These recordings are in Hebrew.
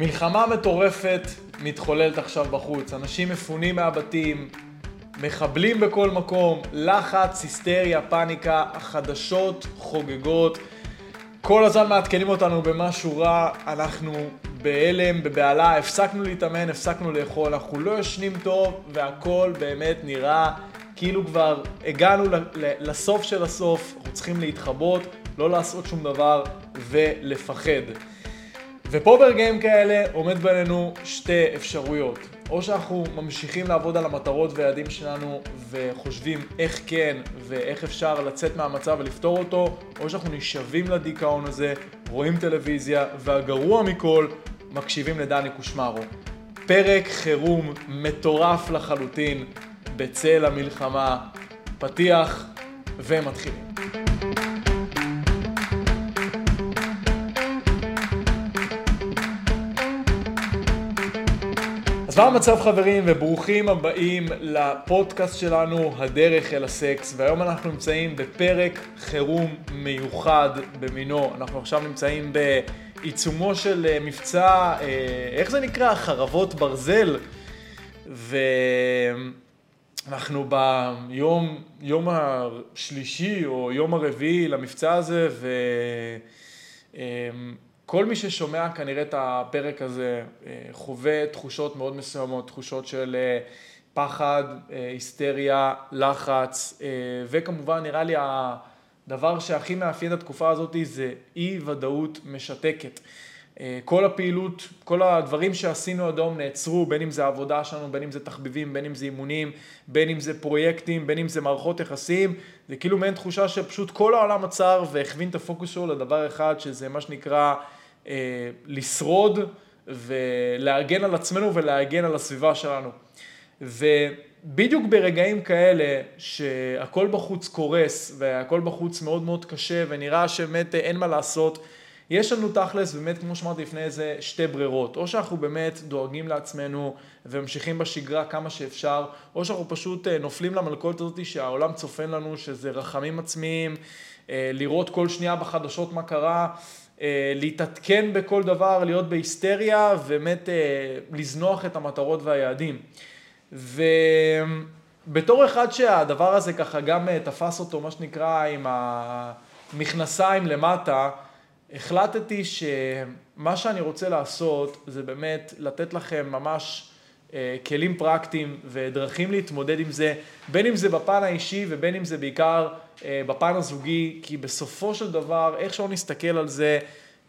מלחמה מטורפת מתחוללת עכשיו בחוץ. אנשים מפונים מהבתים, מחבלים בכל מקום, לחץ, היסטריה, פאניקה, החדשות חוגגות. כל הזמן מעדכנים אותנו במשהו רע, אנחנו בהלם, בבהלה, הפסקנו להתאמן, הפסקנו לאכול, אנחנו לא ישנים טוב, והכל באמת נראה כאילו כבר הגענו לסוף של הסוף, אנחנו צריכים להתחבות, לא לעשות שום דבר ולפחד. ופה ברגעים כאלה עומד בינינו שתי אפשרויות. או שאנחנו ממשיכים לעבוד על המטרות והיעדים שלנו וחושבים איך כן ואיך אפשר לצאת מהמצב ולפתור אותו, או שאנחנו נשאבים לדיכאון הזה, רואים טלוויזיה, והגרוע מכל, מקשיבים לדני קושמרו. פרק חירום מטורף לחלוטין בצל המלחמה, פתיח ומתחילים. אז מה המצב חברים וברוכים הבאים לפודקאסט שלנו הדרך אל הסקס והיום אנחנו נמצאים בפרק חירום מיוחד במינו. אנחנו עכשיו נמצאים בעיצומו של אה, מבצע אה, איך זה נקרא? חרבות ברזל. ואנחנו ביום יום השלישי או יום הרביעי למבצע הזה ו... כל מי ששומע כנראה את הפרק הזה אה, חווה תחושות מאוד מסוימות, תחושות של אה, פחד, אה, היסטריה, לחץ, וכמובן נראה לי הדבר שהכי מאפיין את התקופה הזאת זה אי ודאות משתקת. כל הפעילות, כל הדברים שעשינו עד היום נעצרו, בין אם זה העבודה שלנו, בין אם זה תחביבים, בין אם זה אימונים, בין אם זה פרויקטים, בין אם זה מערכות יחסים, זה כאילו מעין תחושה שפשוט כל העולם עצר והכווין את הפוקוס שלו לדבר אחד, שזה מה שנקרא לשרוד ולהגן על עצמנו ולהגן על הסביבה שלנו. ובדיוק ברגעים כאלה שהכל בחוץ קורס והכל בחוץ מאוד מאוד קשה ונראה שבאמת אין מה לעשות, יש לנו תכלס, באמת, כמו שאמרתי לפני איזה שתי ברירות. או שאנחנו באמת דואגים לעצמנו וממשיכים בשגרה כמה שאפשר, או שאנחנו פשוט אה, נופלים למלכודת הזאת שהעולם צופן לנו, שזה רחמים עצמיים, אה, לראות כל שנייה בחדשות מה קרה, אה, להתעדכן בכל דבר, להיות בהיסטריה, ובאמת אה, לזנוח את המטרות והיעדים. ובתור אחד שהדבר הזה ככה גם אה, תפס אותו, מה שנקרא, עם המכנסיים למטה, החלטתי שמה שאני רוצה לעשות זה באמת לתת לכם ממש כלים פרקטיים ודרכים להתמודד עם זה, בין אם זה בפן האישי ובין אם זה בעיקר אה, בפן הזוגי, כי בסופו של דבר, איך שלא נסתכל על זה,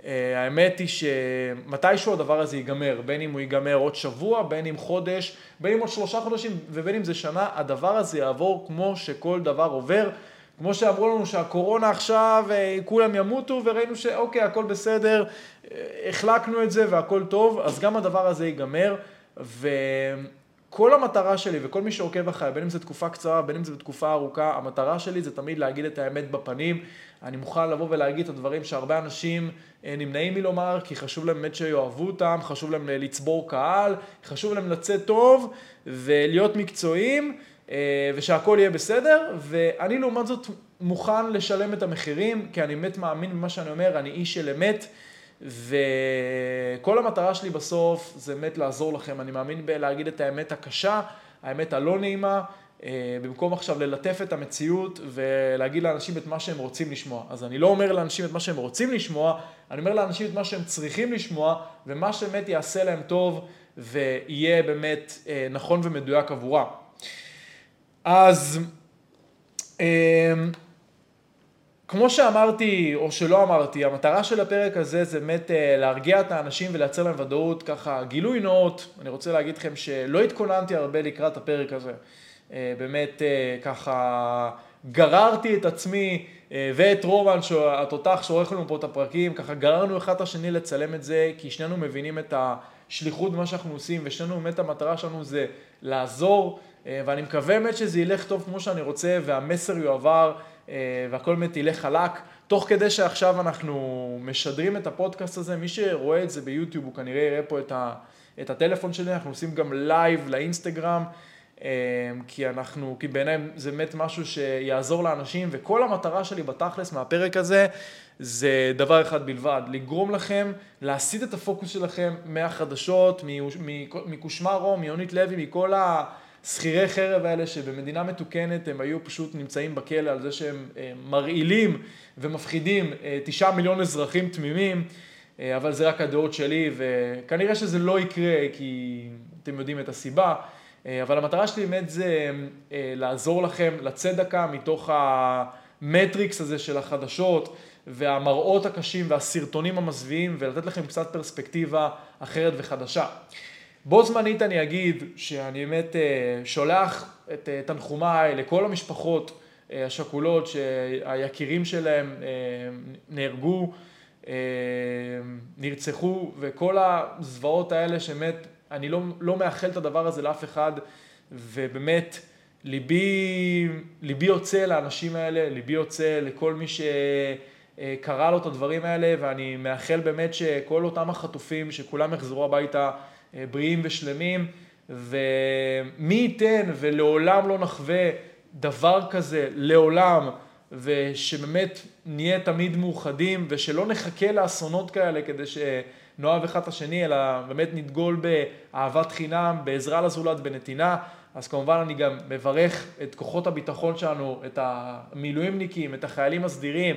אה, האמת היא שמתישהו הדבר הזה ייגמר, בין אם הוא ייגמר עוד שבוע, בין אם חודש, בין אם עוד שלושה חודשים ובין אם זה שנה, הדבר הזה יעבור כמו שכל דבר עובר. כמו שאמרו לנו שהקורונה עכשיו, אה, כולם ימותו, וראינו שאוקיי, הכל בסדר, החלקנו את זה והכל טוב, אז גם הדבר הזה ייגמר. ו... כל המטרה שלי וכל מי שעוקב אחריי, בין אם זו תקופה קצרה, בין אם זו תקופה ארוכה, המטרה שלי זה תמיד להגיד את האמת בפנים. אני מוכן לבוא ולהגיד את הדברים שהרבה אנשים אה, נמנעים מלומר, כי חשוב להם באמת שיאהבו אותם, חשוב להם לצבור קהל, חשוב להם לצאת טוב ולהיות מקצועיים, אה, ושהכול יהיה בסדר, ואני לעומת זאת מוכן לשלם את המחירים, כי אני באמת מאמין במה שאני אומר, אני איש של אמת. וכל המטרה שלי בסוף זה באמת לעזור לכם, אני מאמין בלהגיד את האמת הקשה, האמת הלא נעימה, אה, במקום עכשיו ללטף את המציאות ולהגיד לאנשים את מה שהם רוצים לשמוע. אז אני לא אומר לאנשים את מה שהם רוצים לשמוע, אני אומר לאנשים את מה שהם צריכים לשמוע, ומה שבאמת יעשה להם טוב ויהיה באמת אה, נכון ומדויק עבורם. אז אה, כמו שאמרתי, או שלא אמרתי, המטרה של הפרק הזה זה באמת אה, להרגיע את האנשים ולייצר להם ודאות, ככה גילוי נאות, אני רוצה להגיד לכם שלא התכוננתי הרבה לקראת הפרק הזה. אה, באמת אה, ככה גררתי את עצמי ואת רומן, התותח שעורך לנו פה את הפרקים, ככה גררנו אחד את השני לצלם את זה, כי שנינו מבינים את השליחות במה שאנחנו עושים, ושנינו באמת המטרה שלנו זה לעזור, ואני מקווה באמת שזה ילך טוב כמו שאני רוצה, והמסר יועבר. אה, והכל באמת ילך חלק. תוך כדי שעכשיו אנחנו משדרים את הפודקאסט הזה, מי שרואה את זה ביוטיוב הוא כנראה יראה פה את, ה, את הטלפון שלי, אנחנו עושים גם לייב לאינסטגרם. כי אנחנו, כי בעיניי זה באמת משהו שיעזור לאנשים, וכל המטרה שלי בתכלס מהפרק הזה, זה דבר אחד בלבד, לגרום לכם להסיט את הפוקוס שלכם מהחדשות, מקושמרו, מיונית לוי, מכל השכירי חרב האלה שבמדינה מתוקנת הם היו פשוט נמצאים בכלא על זה שהם מרעילים ומפחידים תשעה מיליון אזרחים תמימים, אבל זה רק הדעות שלי וכנראה שזה לא יקרה כי אתם יודעים את הסיבה, אבל המטרה שלי באמת זה לעזור לכם לצאת דקה מתוך המטריקס הזה של החדשות. והמראות הקשים והסרטונים המזוויעים ולתת לכם קצת פרספקטיבה אחרת וחדשה. בו זמנית אני אגיד שאני באמת אה, שולח את אה, תנחומיי לכל המשפחות אה, השכולות שהיקירים שלהם נהרגו, נרצחו וכל הזוועות האלה שבאמת אני לא, לא מאחל את הדבר הזה לאף אחד ובאמת ליבי, ליבי יוצא לאנשים האלה, ליבי יוצא לכל מי ש... קרה לו את הדברים האלה, ואני מאחל באמת שכל אותם החטופים, שכולם יחזרו הביתה בריאים ושלמים, ומי ייתן ולעולם לא נחווה דבר כזה, לעולם, ושבאמת נהיה תמיד מאוחדים, ושלא נחכה לאסונות כאלה כדי שנאהב אחד את השני, אלא באמת נדגול באהבת חינם, בעזרה לזולת, בנתינה. אז כמובן אני גם מברך את כוחות הביטחון שלנו, את המילואימניקים, את החיילים הסדירים,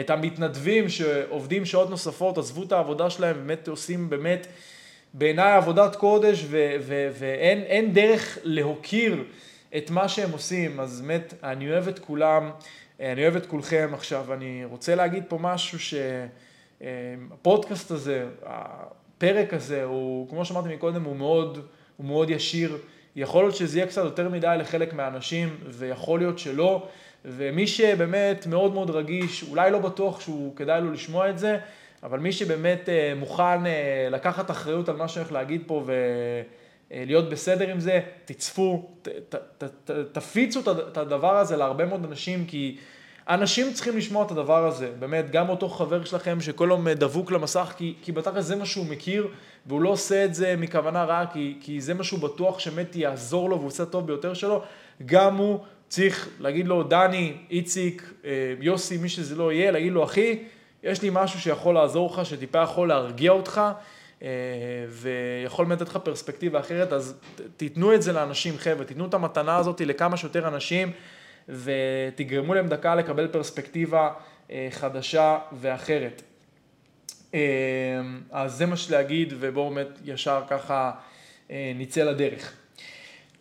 את המתנדבים שעובדים שעות נוספות, עזבו את העבודה שלהם, באמת עושים באמת בעיניי עבודת קודש ו- ו- ואין דרך להוקיר את מה שהם עושים, אז באמת אני אוהב את כולם, אני אוהב את כולכם. עכשיו אני רוצה להגיד פה משהו שהפודקאסט הזה, הפרק הזה, הוא כמו שאמרתי מקודם, הוא מאוד, הוא מאוד ישיר. יכול להיות שזה יהיה קצת יותר מדי לחלק מהאנשים ויכול להיות שלא. ומי שבאמת מאוד מאוד רגיש, אולי לא בטוח שהוא כדאי לו לשמוע את זה, אבל מי שבאמת אה, מוכן אה, לקחת אחריות על מה שאני הולך להגיד פה ולהיות בסדר עם זה, תצפו, ת, ת, ת, ת, תפיצו את הדבר הזה להרבה מאוד אנשים, כי אנשים צריכים לשמוע את הדבר הזה, באמת, גם אותו חבר שלכם שכל יום דבוק למסך, כי, כי בתכל'ס זה מה שהוא מכיר, והוא לא עושה את זה מכוונה רעה, כי, כי זה מה שהוא בטוח שבאמת יעזור לו והוא עושה טוב ביותר שלו, גם הוא צריך להגיד לו, דני, איציק, אה, יוסי, מי שזה לא יהיה, להגיד לו, אחי, יש לי משהו שיכול לעזור לך, שטיפה יכול להרגיע אותך, אה, ויכול באמת לתת לך פרספקטיבה אחרת, אז תיתנו את זה לאנשים, חבר'ה, תיתנו את המתנה הזאת לכמה שיותר אנשים, ותגרמו להם דקה לקבל פרספקטיבה אה, חדשה ואחרת. אז זה מה שלהגיד, ובואו באמת ישר ככה נצא לדרך.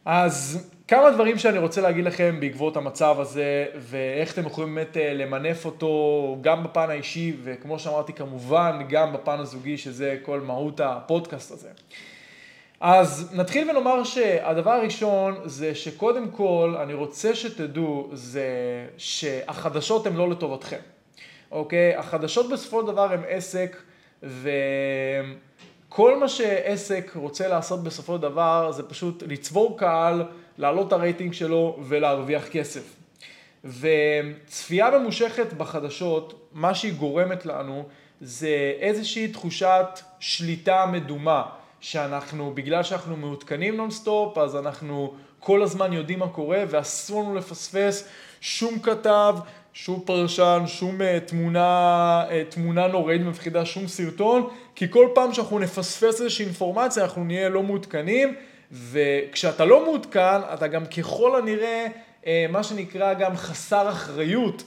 אז כמה דברים שאני רוצה להגיד לכם בעקבות המצב הזה, ואיך אתם יכולים באמת אה, למנף אותו גם בפן האישי, וכמו שאמרתי כמובן גם בפן הזוגי, שזה כל מהות הפודקאסט הזה. אז נתחיל ונאמר שהדבר הראשון זה שקודם כל אני רוצה שתדעו זה שהחדשות הן לא לטובתכם, אוקיי? החדשות בסופו של דבר הן עסק וכל מה שעסק רוצה לעשות בסופו של דבר זה פשוט לצבור קהל להעלות את הרייטינג שלו ולהרוויח כסף. וצפייה ממושכת בחדשות, מה שהיא גורמת לנו זה איזושהי תחושת שליטה מדומה, שאנחנו, בגלל שאנחנו מעודכנים נונסטופ, אז אנחנו כל הזמן יודעים מה קורה ואסור לנו לפספס שום כתב, שום פרשן, שום uh, תמונה, uh, תמונה נוראית מפחידה, שום סרטון, כי כל פעם שאנחנו נפספס איזושהי אינפורמציה אנחנו נהיה לא מעודכנים וכשאתה לא מעודכן, אתה גם ככל הנראה, אה, מה שנקרא גם חסר אחריות,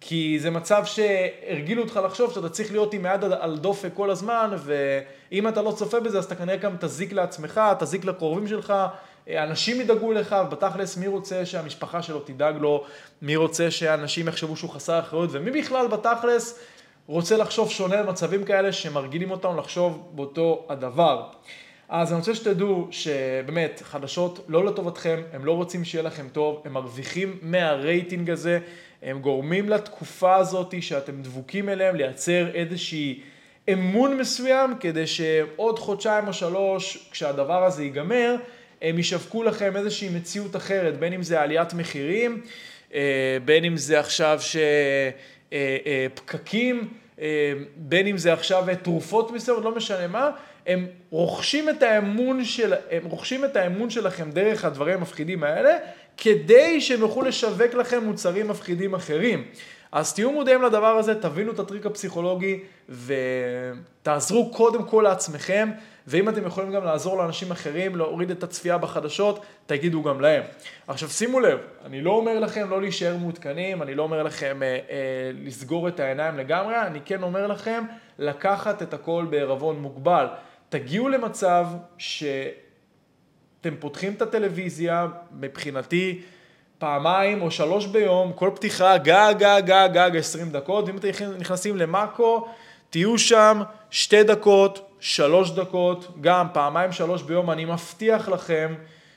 כי זה מצב שהרגילו אותך לחשוב שאתה צריך להיות עם יד על דופק כל הזמן, ואם אתה לא צופה בזה, אז אתה כנראה גם תזיק לעצמך, תזיק לקרובים שלך, אה, אנשים ידאגו לך, ובתכלס מי רוצה שהמשפחה שלו תדאג לו, מי רוצה שאנשים יחשבו שהוא חסר אחריות, ומי בכלל בתכלס רוצה לחשוב שונה במצבים כאלה שמרגילים אותנו לחשוב באותו הדבר. אז אני רוצה שתדעו שבאמת, חדשות לא לטובתכם, הם לא רוצים שיהיה לכם טוב, הם מרוויחים מהרייטינג הזה, הם גורמים לתקופה הזאת שאתם דבוקים אליהם לייצר איזושהי אמון מסוים, כדי שעוד חודשיים או שלוש, כשהדבר הזה ייגמר, הם ישווקו לכם איזושהי מציאות אחרת, בין אם זה עליית מחירים, אה, בין אם זה עכשיו שפקקים, אה, אה, בין אם זה עכשיו תרופות מסוימות, לא משנה מה, הם רוכשים את האמון, של, הם רוכשים את האמון שלכם דרך הדברים המפחידים האלה, כדי שהם יוכלו לשווק לכם מוצרים מפחידים אחרים. אז תהיו מודעים לדבר הזה, תבינו את הטריק הפסיכולוגי ותעזרו קודם כל לעצמכם, ואם אתם יכולים גם לעזור לאנשים אחרים להוריד את הצפייה בחדשות, תגידו גם להם. עכשיו שימו לב, אני לא אומר לכם לא להישאר מעודכנים, אני לא אומר לכם אה, אה, לסגור את העיניים לגמרי, אני כן אומר לכם לקחת את הכל בערבון מוגבל. תגיעו למצב שאתם פותחים את הטלוויזיה, מבחינתי, פעמיים או שלוש ביום, כל פתיחה, גג, גג, גג, גג, עשרים דקות, ואם אתם נכנסים למאקו, תהיו שם שתי דקות, שלוש דקות, גם פעמיים שלוש ביום, אני מבטיח לכם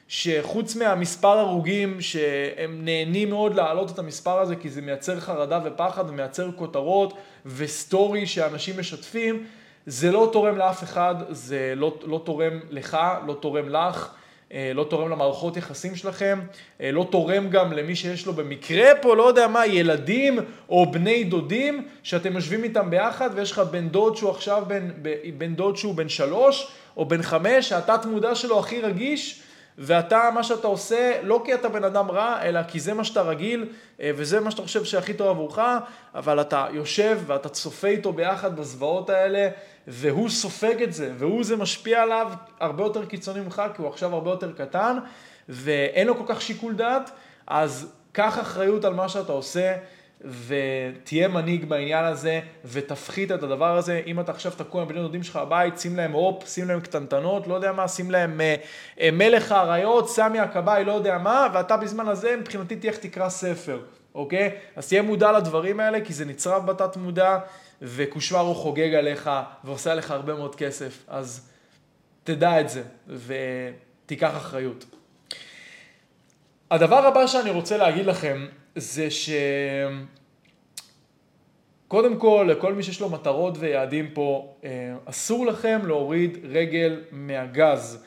שחוץ מהמספר הרוגים שהם נהנים מאוד להעלות את המספר הזה כי זה מייצר חרדה ופחד ומייצר כותרות וסטורי שאנשים משתפים, זה לא תורם לאף אחד, זה לא, לא תורם לך, לא תורם לך. אה, לא תורם למערכות יחסים שלכם, אה, לא תורם גם למי שיש לו במקרה פה, לא יודע מה, ילדים או בני דודים, שאתם יושבים איתם ביחד ויש לך בן דוד שהוא עכשיו בן, בן דוד שהוא בן שלוש או בן חמש, שהתת מודע שלו הכי רגיש, ואתה, מה שאתה עושה, לא כי אתה בן אדם רע, אלא כי זה מה שאתה רגיל, אה, וזה מה שאתה חושב שהכי טוב עבורך, אבל אתה יושב ואתה צופה איתו ביחד בזוועות האלה, והוא סופג את זה, והוא זה משפיע עליו הרבה יותר קיצוני ממך, כי הוא עכשיו הרבה יותר קטן, ואין לו כל כך שיקול דעת, אז קח אחריות על מה שאתה עושה. ותהיה מנהיג בעניין הזה, ותפחית את הדבר הזה. אם אתה עכשיו תקוע עם בני דודים שלך בבית, שים להם הופ, שים להם קטנטנות, לא יודע מה, שים להם אה, אה, מלך האריות, סמי הכבאי, לא יודע מה, ואתה בזמן הזה, מבחינתי תהיה איך תקרא ספר, אוקיי? אז תהיה מודע לדברים האלה, כי זה נצרב בתת מודע, וקושמרו חוגג עליך, ועושה עליך הרבה מאוד כסף. אז תדע את זה, ותיקח אחריות. הדבר הבא שאני רוצה להגיד לכם, זה ש... קודם כל, לכל מי שיש לו מטרות ויעדים פה, אה, אסור לכם להוריד רגל מהגז.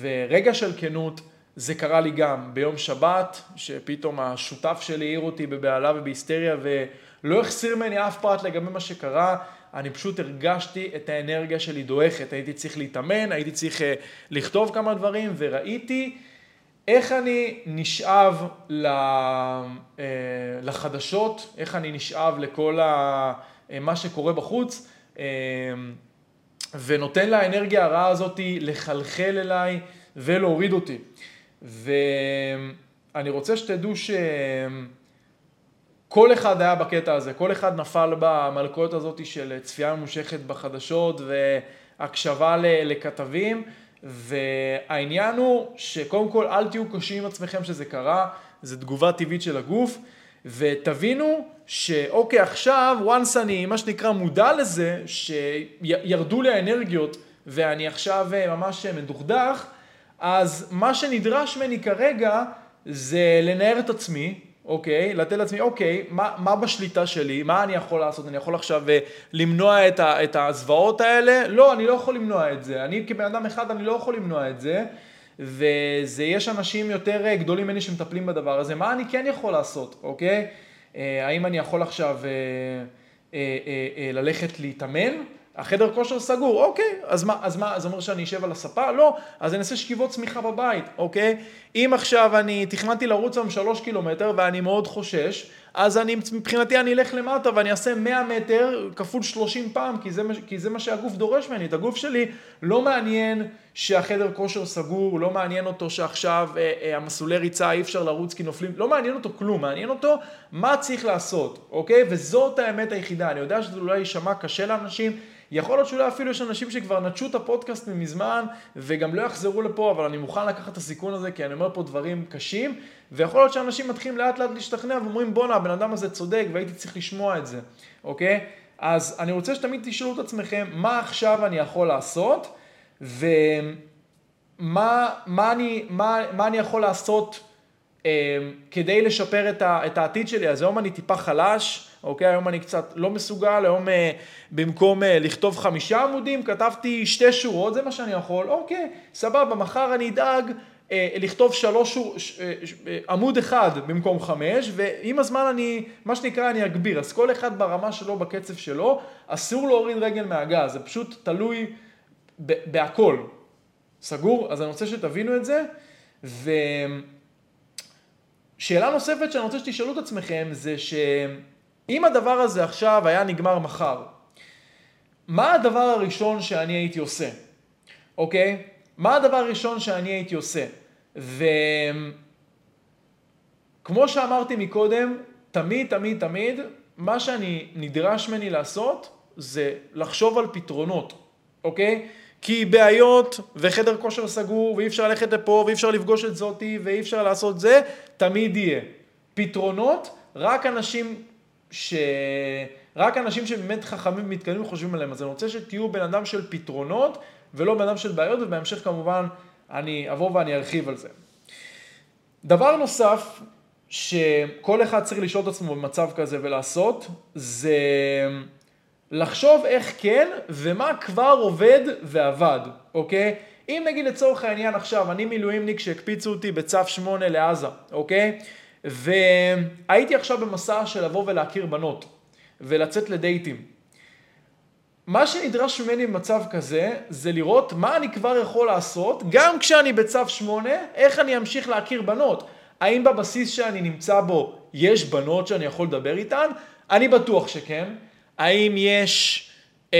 ורגע של כנות, זה קרה לי גם. ביום שבת, שפתאום השותף שלי העיר אותי בבהלה ובהיסטריה ולא החסיר ממני אף פרט לגבי מה שקרה, אני פשוט הרגשתי את האנרגיה שלי דועכת, הייתי צריך להתאמן, הייתי צריך אה, לכתוב כמה דברים וראיתי איך אני נשאב אה, לחדשות, איך אני נשאב לכל אה, מה שקורה בחוץ, אה, ונותן לאנרגיה הרעה הזאת לחלחל אליי ולהוריד אותי. ואני רוצה שתדעו שכל אחד היה בקטע הזה, כל אחד נפל במלכודת הזאת של צפייה ממושכת בחדשות והקשבה לכתבים. והעניין הוא שקודם כל אל תהיו קשים עם עצמכם שזה קרה, זו תגובה טבעית של הגוף, ותבינו שאוקיי עכשיו once אני מה שנקרא מודע לזה שירדו לי האנרגיות ואני עכשיו אה, ממש מדוכדך, אז מה שנדרש ממני כרגע זה לנער את עצמי, אוקיי? לתת לעצמי, אוקיי, מה, מה בשליטה שלי? מה אני יכול לעשות? אני יכול עכשיו אה, למנוע את, ה, את הזוועות האלה? לא, אני לא יכול למנוע את זה. אני כבן אדם אחד, אני לא יכול למנוע את זה. וזה, יש אנשים יותר אה, גדולים ממני שמטפלים בדבר הזה. מה אני כן יכול לעשות, אוקיי? אה, האם אני יכול עכשיו ללכת להתאמן? החדר כושר סגור, אוקיי, אז מה, אז מה, זה אומר שאני אשב על הספה? לא, אז אני אעשה שכיבות צמיחה בבית, אוקיי? אם עכשיו אני תכננתי לרוץ היום שלוש קילומטר ואני מאוד חושש, אז אני, מבחינתי אני אלך למטה ואני אעשה 100 מטר כפול 30 פעם, כי זה, כי זה מה שהגוף דורש ממני. את הגוף שלי לא מעניין שהחדר כושר סגור, לא מעניין אותו שעכשיו אה, אה, המסלולי ריצה אי אפשר לרוץ כי נופלים, לא מעניין אותו כלום, מעניין אותו מה צריך לעשות, אוקיי? וזאת האמת היחידה. אני יודע שזה אולי יישמע קשה לאנשים, יכול להיות שאולי אפילו יש אנשים שכבר נטשו את הפודקאסט מזמן וגם לא יחזרו לפה, אבל אני מוכן לקחת את הסיכון הזה כי אני אומר פה דברים קשים, ויכול להיות שאנשים מתחילים לאט לאט להשתכנע ואומרים בואנה הבן אדם הזה צודק והייתי צריך לשמוע את זה, אוקיי? אז אני רוצה שתמיד תשאלו את עצמכם מה עכשיו אני יכול לעשות ומה מה אני, מה, מה אני יכול לעשות אה, כדי לשפר את, ה, את העתיד שלי. אז היום אני טיפה חלש, אוקיי? היום אני קצת לא מסוגל, היום אה, במקום אה, לכתוב חמישה עמודים, כתבתי שתי שורות, זה מה שאני יכול, אוקיי, סבבה, מחר אני אדאג לכתוב שלוש אה, אה, עמוד אחד במקום חמש, ועם הזמן אני, מה שנקרא, אני אגביר. אז כל אחד ברמה שלו, בקצב שלו, אסור להוריד רגל מהגז, זה פשוט תלוי בהכל. סגור? אז אני רוצה שתבינו את זה. ושאלה נוספת שאני רוצה שתשאלו את עצמכם זה שאם הדבר הזה עכשיו היה נגמר מחר, מה הדבר הראשון שאני הייתי עושה? אוקיי? מה הדבר הראשון שאני הייתי עושה? וכמו שאמרתי מקודם, תמיד, תמיד, תמיד, מה שאני נדרש ממני לעשות זה לחשוב על פתרונות, אוקיי? כי בעיות וחדר כושר סגור ואי אפשר ללכת לפה ואי אפשר לפגוש את זאתי ואי אפשר לעשות זה, תמיד יהיה. פתרונות, רק אנשים ש... רק אנשים שבאמת חכמים ומתקדמים חושבים עליהם. אז אני רוצה שתהיו בן אדם של פתרונות ולא בן אדם של בעיות, ובהמשך כמובן אני אבוא ואני ארחיב על זה. דבר נוסף שכל אחד צריך לשאול את עצמו במצב כזה ולעשות, זה לחשוב איך כן ומה כבר עובד ועבד, אוקיי? אם נגיד לצורך העניין עכשיו, אני מילואימניק שהקפיצו אותי בצו 8 לעזה, אוקיי? והייתי עכשיו במסע של לבוא ולהכיר בנות ולצאת לדייטים. מה שנדרש ממני במצב כזה, זה לראות מה אני כבר יכול לעשות, גם כשאני בצו 8, איך אני אמשיך להכיר בנות. האם בבסיס שאני נמצא בו יש בנות שאני יכול לדבר איתן? אני בטוח שכן. האם יש אה,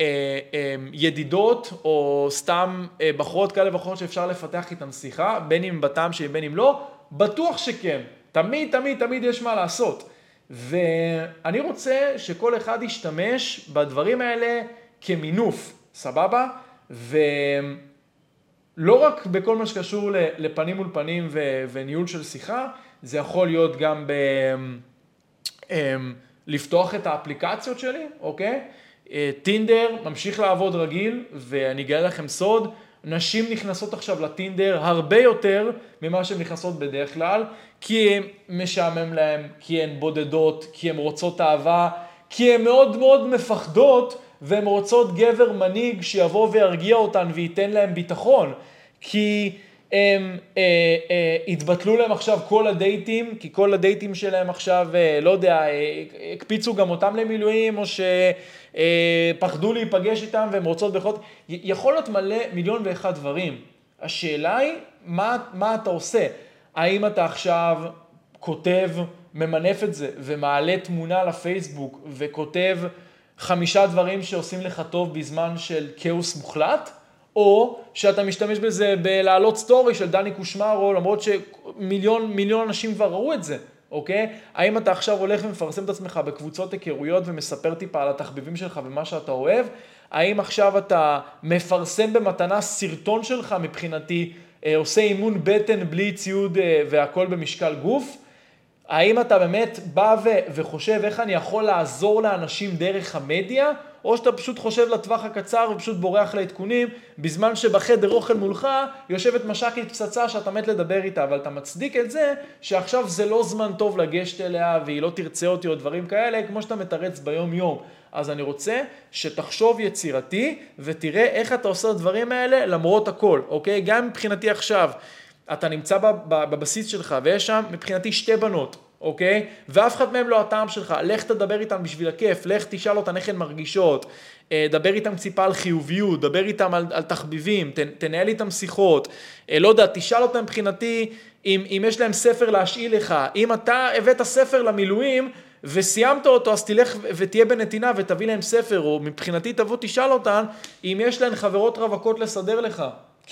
אה, אה, ידידות או סתם אה, בחורות כאלה ואחרות שאפשר לפתח איתן שיחה, בין אם בטעם שלי בין אם לא? בטוח שכן. תמיד, תמיד, תמיד יש מה לעשות. ואני רוצה שכל אחד ישתמש בדברים האלה כמינוף, סבבה? ולא רק בכל מה שקשור לפנים מול פנים וניהול של שיחה, זה יכול להיות גם ב... אמ, לפתוח את האפליקציות שלי, אוקיי? אה, טינדר ממשיך לעבוד רגיל, ואני אגלה לכם סוד, נשים נכנסות עכשיו לטינדר הרבה יותר ממה שהן נכנסות בדרך כלל, כי הן משעמם להן, כי הן בודדות, כי הן רוצות אהבה, כי הן מאוד מאוד מפחדות והן רוצות גבר מנהיג שיבוא וירגיע אותן וייתן להן ביטחון. כי הם אה, אה, התבטלו להם עכשיו כל הדייטים, כי כל הדייטים שלהם עכשיו, אה, לא יודע, אה, הקפיצו גם אותם למילואים, או שפחדו אה, להיפגש איתם והם רוצות בכל... יכול להיות מלא מיליון ואחד דברים. השאלה היא, מה, מה אתה עושה? האם אתה עכשיו כותב, ממנף את זה ומעלה תמונה לפייסבוק וכותב חמישה דברים שעושים לך טוב בזמן של כאוס מוחלט? או שאתה משתמש בזה בלהעלות סטורי של דני קושמרו, למרות שמיליון מיליון אנשים כבר ראו את זה, אוקיי? האם אתה עכשיו הולך ומפרסם את עצמך בקבוצות היכרויות ומספר טיפה על התחביבים שלך ומה שאתה אוהב? האם עכשיו אתה מפרסם במתנה סרטון שלך מבחינתי, אה, עושה אימון בטן בלי ציוד אה, והכל במשקל גוף? האם אתה באמת בא ו- וחושב איך אני יכול לעזור לאנשים דרך המדיה, או שאתה פשוט חושב לטווח הקצר ופשוט בורח לעדכונים, בזמן שבחדר אוכל מולך יושבת מש"קית פצצה שאתה מת לדבר איתה, אבל אתה מצדיק את זה שעכשיו זה לא זמן טוב לגשת אליה והיא לא תרצה אותי או דברים כאלה, כמו שאתה מתרץ ביום יום. אז אני רוצה שתחשוב יצירתי ותראה איך אתה עושה את הדברים האלה למרות הכל, אוקיי? גם מבחינתי עכשיו. אתה נמצא בבסיס שלך ויש שם מבחינתי שתי בנות, אוקיי? ואף אחד מהם לא הטעם שלך, לך תדבר איתן בשביל הכיף, לך תשאל אותן איך הן מרגישות, אה, דבר איתן ציפה על חיוביות, דבר איתן על, על תחביבים, ת, תנהל איתן שיחות, אה, לא יודע, תשאל אותן מבחינתי אם, אם יש להם ספר להשאיל לך, אם אתה הבאת ספר למילואים וסיימת אותו, אז תלך ותהיה בנתינה ותביא להם ספר, או מבחינתי תבוא תשאל אותן אם יש להן חברות רווקות לסדר לך.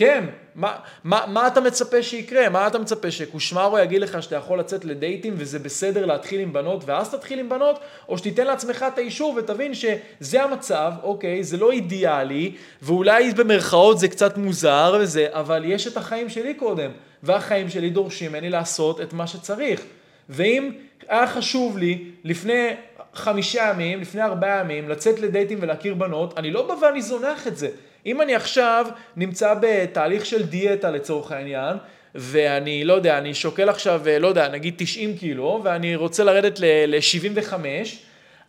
כן, מה, מה, מה אתה מצפה שיקרה? מה אתה מצפה שקושמרו יגיד לך שאתה יכול לצאת לדייטים וזה בסדר להתחיל עם בנות ואז תתחיל עם בנות? או שתיתן לעצמך את האישור ותבין שזה המצב, אוקיי, זה לא אידיאלי ואולי במרכאות זה קצת מוזר וזה, אבל יש את החיים שלי קודם והחיים שלי דורשים ממני לעשות את מה שצריך. ואם היה חשוב לי לפני חמישה ימים, לפני ארבעה ימים, לצאת לדייטים ולהכיר בנות, אני לא בא ואני זונח את זה. אם אני עכשיו נמצא בתהליך של דיאטה לצורך העניין, ואני, לא יודע, אני שוקל עכשיו, לא יודע, נגיד 90 קילו, ואני רוצה לרדת ל-75,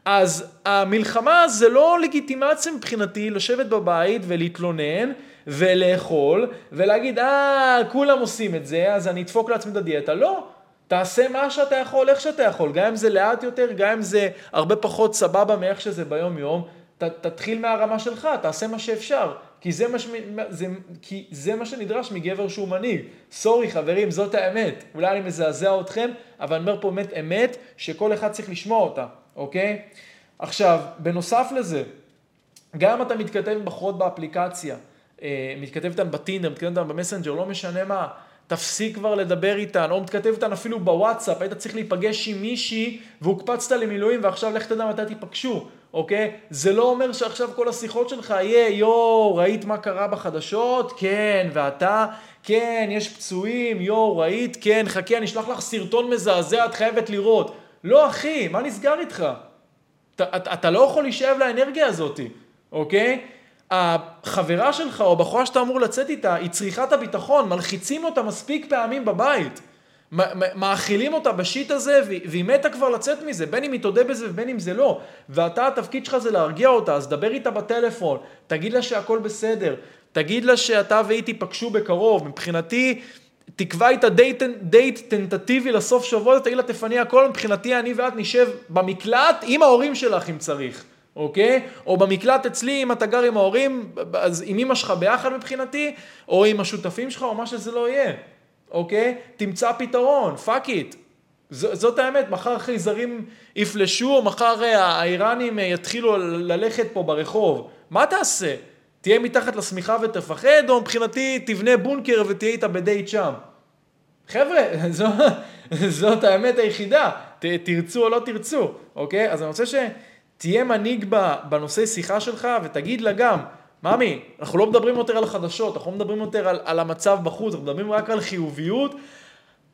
אז המלחמה זה לא לגיטימציה מבחינתי לשבת בבית ולהתלונן ולאכול ולהגיד, אה, כולם עושים את זה, אז אני אדפוק לעצמי את הדיאטה. לא, תעשה מה שאתה יכול, איך שאתה יכול, גם אם זה לאט יותר, גם אם זה הרבה פחות סבבה מאיך שזה ביום יום, ת, תתחיל מהרמה שלך, תעשה מה שאפשר. כי זה מה, ש... זה... כי זה מה שנדרש מגבר שהוא מנהיג. סורי חברים, זאת האמת. אולי אני מזעזע אתכם, אבל אני אומר פה באמת אמת שכל אחד צריך לשמוע אותה, אוקיי? עכשיו, בנוסף לזה, גם אתה מתכתב עם בחורות באפליקציה, אה, מתכתב איתן בטינדר, מתכתב איתן במסנג'ר, לא משנה מה, תפסיק כבר לדבר איתן, או מתכתב איתן אפילו בוואטסאפ, היית צריך להיפגש עם מישהי והוקפצת למילואים ועכשיו לך תדע מתי תיפגשו, אוקיי? זה לא אומר שעכשיו כל השיחות שלך יהיה, יואו, ראית מה קרה בחדשות? כן, ואתה? כן, יש פצועים, יואו, ראית? כן, חכה, אני אשלח לך סרטון מזעזע, את חייבת לראות. לא, אחי, מה נסגר איתך? אתה, אתה, אתה לא יכול להישאב לאנרגיה הזאת, אוקיי? החברה שלך או הבחורה שאתה אמור לצאת איתה, היא צריכה את הביטחון, מלחיצים אותה מספיק פעמים בבית. מאכילים אותה בשיט הזה, והיא מתה כבר לצאת מזה, בין אם היא תודה בזה ובין אם זה לא. ואתה, התפקיד שלך זה להרגיע אותה, אז דבר איתה בטלפון, תגיד לה שהכל בסדר, תגיד לה שאתה והיא תיפגשו בקרוב. מבחינתי, תקבע איתה דייט, דייט טנטטיבי לסוף שבוע, תגיד לה תפני הכל, מבחינתי אני ואת נשב במקלט עם ההורים שלך אם צריך. אוקיי? או במקלט אצלי, אם אתה גר עם ההורים, אז עם אמא שלך ביחד מבחינתי, או עם השותפים שלך, או מה שזה לא יהיה, אוקיי? תמצא פתרון, fuck it. זאת האמת, מחר חייזרים יפלשו, מחר אה, האיראנים אה, יתחילו ללכת פה ברחוב. מה תעשה? תהיה מתחת לשמיכה ותפחד, או מבחינתי תבנה בונקר ותהיה איתה בדייט שם? חבר'ה, זו, זאת האמת היחידה, ת, תרצו או לא תרצו, אוקיי? אז אני רוצה ש... תהיה מנהיג בנושא שיחה שלך ותגיד לה גם, ממי, אנחנו לא מדברים יותר על החדשות, אנחנו לא מדברים יותר על, על המצב בחוץ, אנחנו מדברים רק על חיוביות,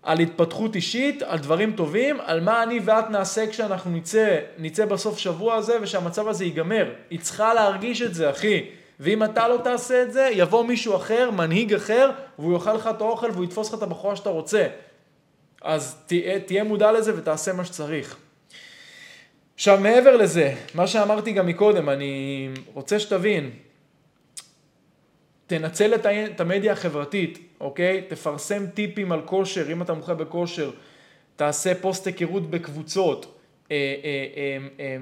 על התפתחות אישית, על דברים טובים, על מה אני ואת נעשה כשאנחנו נצא, נצא בסוף שבוע הזה ושהמצב הזה ייגמר. היא צריכה להרגיש את זה, אחי. ואם אתה לא תעשה את זה, יבוא מישהו אחר, מנהיג אחר, והוא יאכל לך את האוכל והוא יתפוס לך את הבחורה שאתה רוצה. אז תהיה, תהיה מודע לזה ותעשה מה שצריך. עכשיו, מעבר לזה, מה שאמרתי גם מקודם, אני רוצה שתבין, תנצל את המדיה החברתית, אוקיי? תפרסם טיפים על כושר, אם אתה מומחה בכושר, תעשה פוסט היכרות בקבוצות, אה, אה, אה,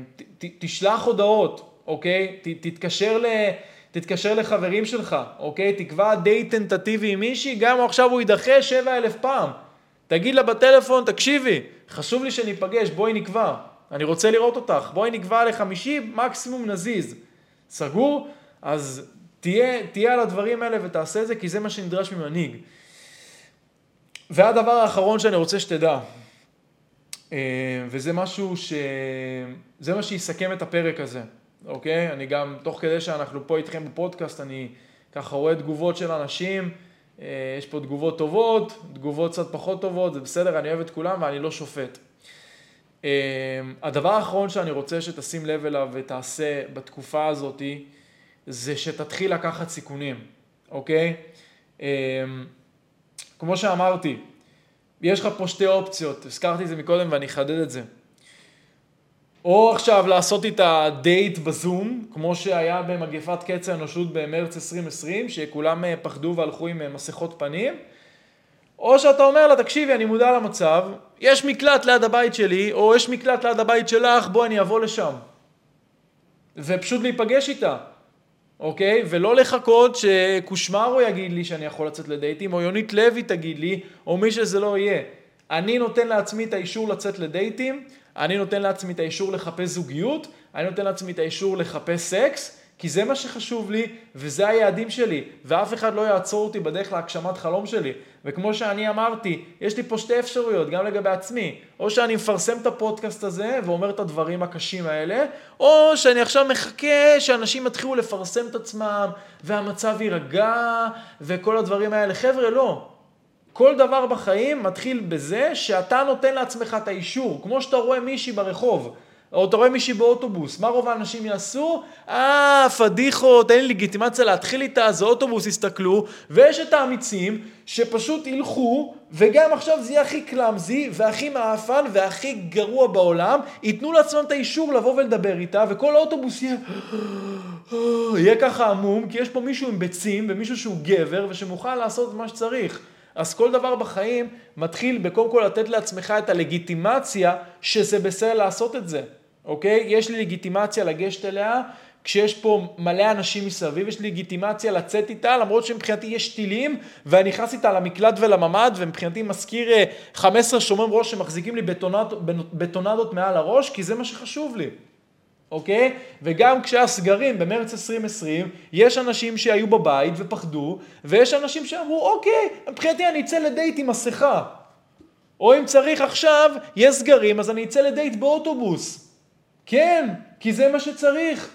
תשלח הודעות, אוקיי? תתקשר, ל, תתקשר לחברים שלך, אוקיי? תקבע די טנטטיבי עם מישהי, גם עכשיו הוא יידחה שבע אלף פעם. תגיד לה בטלפון, תקשיבי, חשוב לי שניפגש, בואי נקבע. אני רוצה לראות אותך, בואי נקבע לחמישי, מקסימום נזיז. סגור? אז תהיה, תהיה על הדברים האלה ותעשה את זה, כי זה מה שנדרש ממנהיג. והדבר האחרון שאני רוצה שתדע, אה, וזה משהו ש... זה מה שיסכם את הפרק הזה, אוקיי? אני גם, תוך כדי שאנחנו פה איתכם בפודקאסט, אני ככה רואה תגובות של אנשים, אה, יש פה תגובות טובות, תגובות קצת פחות טובות, זה בסדר, אני אוהב את כולם ואני לא שופט. אמ, הדבר האחרון שאני רוצה שתשים לב אליו ותעשה בתקופה הזאת, זה שתתחיל לקחת סיכונים, אוקיי? אמ, כמו שאמרתי, יש לך פה שתי אופציות, הזכרתי את זה מקודם ואני אחדד את זה. או עכשיו לעשות איתה דייט בזום, כמו שהיה במגפת קץ האנושות במרץ 2020, שכולם אה, פחדו והלכו עם אה, מסכות פנים, או שאתה אומר לה, תקשיבי, אני מודע למצב, יש מקלט ליד הבית שלי, או יש מקלט ליד הבית שלך, בואי אני אבוא לשם. ופשוט להיפגש איתה, אוקיי? ולא לחכות שקושמרו יגיד לי שאני יכול לצאת לדייטים, או יונית לוי תגיד לי, או מי שזה לא יהיה. אני נותן לעצמי את האישור לצאת לדייטים, אני נותן לעצמי את האישור לחפש זוגיות, אני נותן לעצמי את האישור לחפש סקס, כי זה מה שחשוב לי, וזה היעדים שלי, ואף אחד לא יעצור אותי בדרך להגשמת חלום שלי. וכמו שאני אמרתי, יש לי פה שתי אפשרויות, גם לגבי עצמי. או שאני מפרסם את הפודקאסט הזה ואומר את הדברים הקשים האלה, או שאני עכשיו מחכה שאנשים יתחילו לפרסם את עצמם, והמצב יירגע, וכל הדברים האלה. חבר'ה, לא. כל דבר בחיים מתחיל בזה שאתה נותן לעצמך את האישור. כמו שאתה רואה מישהי ברחוב. או אתה רואה מישהי באוטובוס, מה רוב האנשים יעשו? אה, פדיחות, אין לי לגיטימציה להתחיל איתה, זה אוטובוס, יסתכלו, ויש את האמיצים שפשוט ילכו, וגם עכשיו זה יהיה הכי קלאמזי, והכי מעפן, והכי גרוע בעולם, ייתנו לעצמם את האישור לבוא ולדבר איתה, וכל האוטובוס יהיה... יהיה ככה עמום, כי יש פה מישהו עם ביצים, ומישהו שהוא גבר, ושמוכן לעשות מה שצריך. אז כל דבר בחיים מתחיל בקודם כל לתת לעצמך את הלגיטימציה שזה בסדר לעשות את זה. אוקיי? יש לי לגיטימציה לגשת אליה, כשיש פה מלא אנשים מסביב, יש לי לגיטימציה לצאת איתה, למרות שמבחינתי יש טילים, ואני נכנס איתה למקלט ולממ"ד, ומבחינתי מזכיר 15 אה, שומרים ראש שמחזיקים לי בטונד, בטונדות מעל הראש, כי זה מה שחשוב לי. אוקיי? וגם כשהיה סגרים במרץ 2020, יש אנשים שהיו בבית ופחדו, ויש אנשים שאמרו, אוקיי, מבחינתי אני אצא לדייט עם מסכה. או אם צריך עכשיו, יש סגרים, אז אני אצא לדייט באוטובוס. כן, כי זה מה שצריך.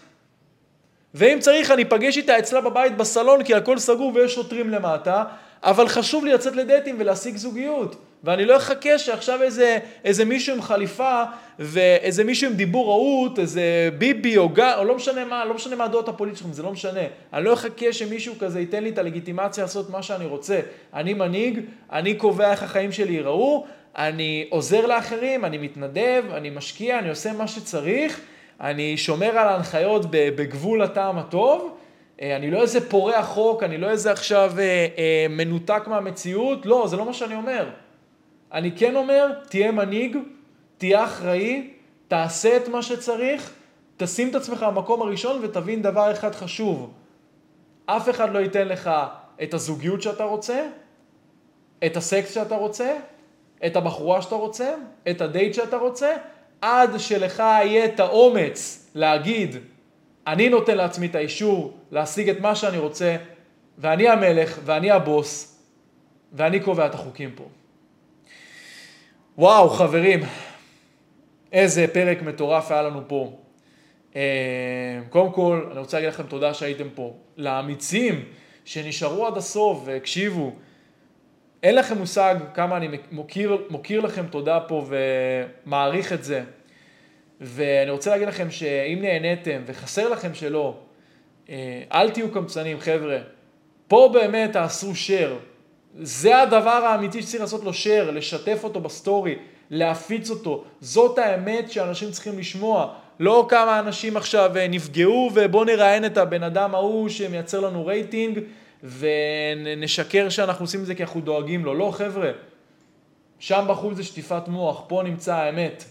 ואם צריך, אני אפגש איתה אצלה בבית בסלון, כי הכל סגור ויש שוטרים למטה, אבל חשוב לי לצאת לדייטים ולהשיג זוגיות. ואני לא אחכה שעכשיו איזה, איזה מישהו עם חליפה ואיזה מישהו עם דיבור רהוט, איזה ביבי או גל, או לא משנה מה, לא משנה מה הדעות הפוליטיות שלכם, זה לא משנה. אני לא אחכה שמישהו כזה ייתן לי את הלגיטימציה לעשות מה שאני רוצה. אני מנהיג, אני קובע איך החיים שלי ייראו, אני עוזר לאחרים, אני מתנדב, אני משקיע, אני עושה מה שצריך, אני שומר על ההנחיות בגבול הטעם הטוב. אה, אני לא איזה פורע חוק, אני לא איזה עכשיו אה, אה, מנותק מהמציאות, לא, זה לא מה שאני אומר. אני כן אומר, תהיה מנהיג, תהיה אחראי, תעשה את מה שצריך, תשים את עצמך במקום הראשון ותבין דבר אחד חשוב. אף אחד לא ייתן לך את הזוגיות שאתה רוצה, את הסקס שאתה רוצה, את הבחורה שאתה רוצה, את הדייט שאתה רוצה, עד שלך יהיה את האומץ להגיד, אני נותן לעצמי את האישור להשיג את מה שאני רוצה, ואני המלך, ואני הבוס, ואני קובע את החוקים פה. וואו, חברים, איזה פרק מטורף היה לנו פה. אה, קודם כל, אני רוצה להגיד לכם תודה שהייתם פה. לאמיצים שנשארו עד הסוף והקשיבו, אין לכם מושג כמה אני מוקיר, מוקיר לכם תודה פה ומעריך את זה. ואני רוצה להגיד לכם שאם נהניתם וחסר לכם שלא, אה, אל תהיו קמצנים, חבר'ה. פה באמת תעשו share. זה הדבר האמיתי שצריך לעשות לו share, לשתף אותו בסטורי, להפיץ אותו. זאת האמת שאנשים צריכים לשמוע. לא כמה אנשים עכשיו אה, נפגעו ובואו נראיין את הבן אדם ההוא שמייצר לנו רייטינג ונשקר שאנחנו עושים את זה כי אנחנו דואגים לו. לא, חבר'ה. שם בחוץ זה שטיפת מוח, פה נמצא האמת.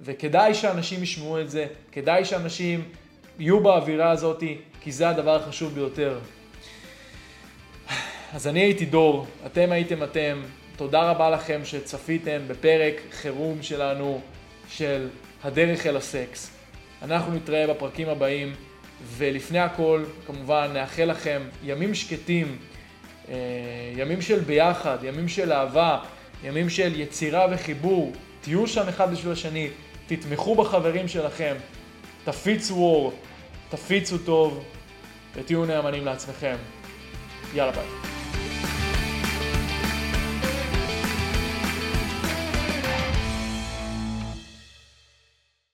וכדאי שאנשים ישמעו את זה, כדאי שאנשים יהיו באווירה הזאת, כי זה הדבר החשוב ביותר. אז אני הייתי דור, אתם הייתם אתם, תודה רבה לכם שצפיתם בפרק חירום שלנו של הדרך אל הסקס. אנחנו נתראה בפרקים הבאים, ולפני הכל, כמובן, נאחל לכם ימים שקטים, אה, ימים של ביחד, ימים של אהבה, ימים של יצירה וחיבור, תהיו שם אחד בשביל השני, תתמכו בחברים שלכם, תפיצו אור, תפיצו טוב ותהיו נאמנים לעצמכם. יאללה ביי.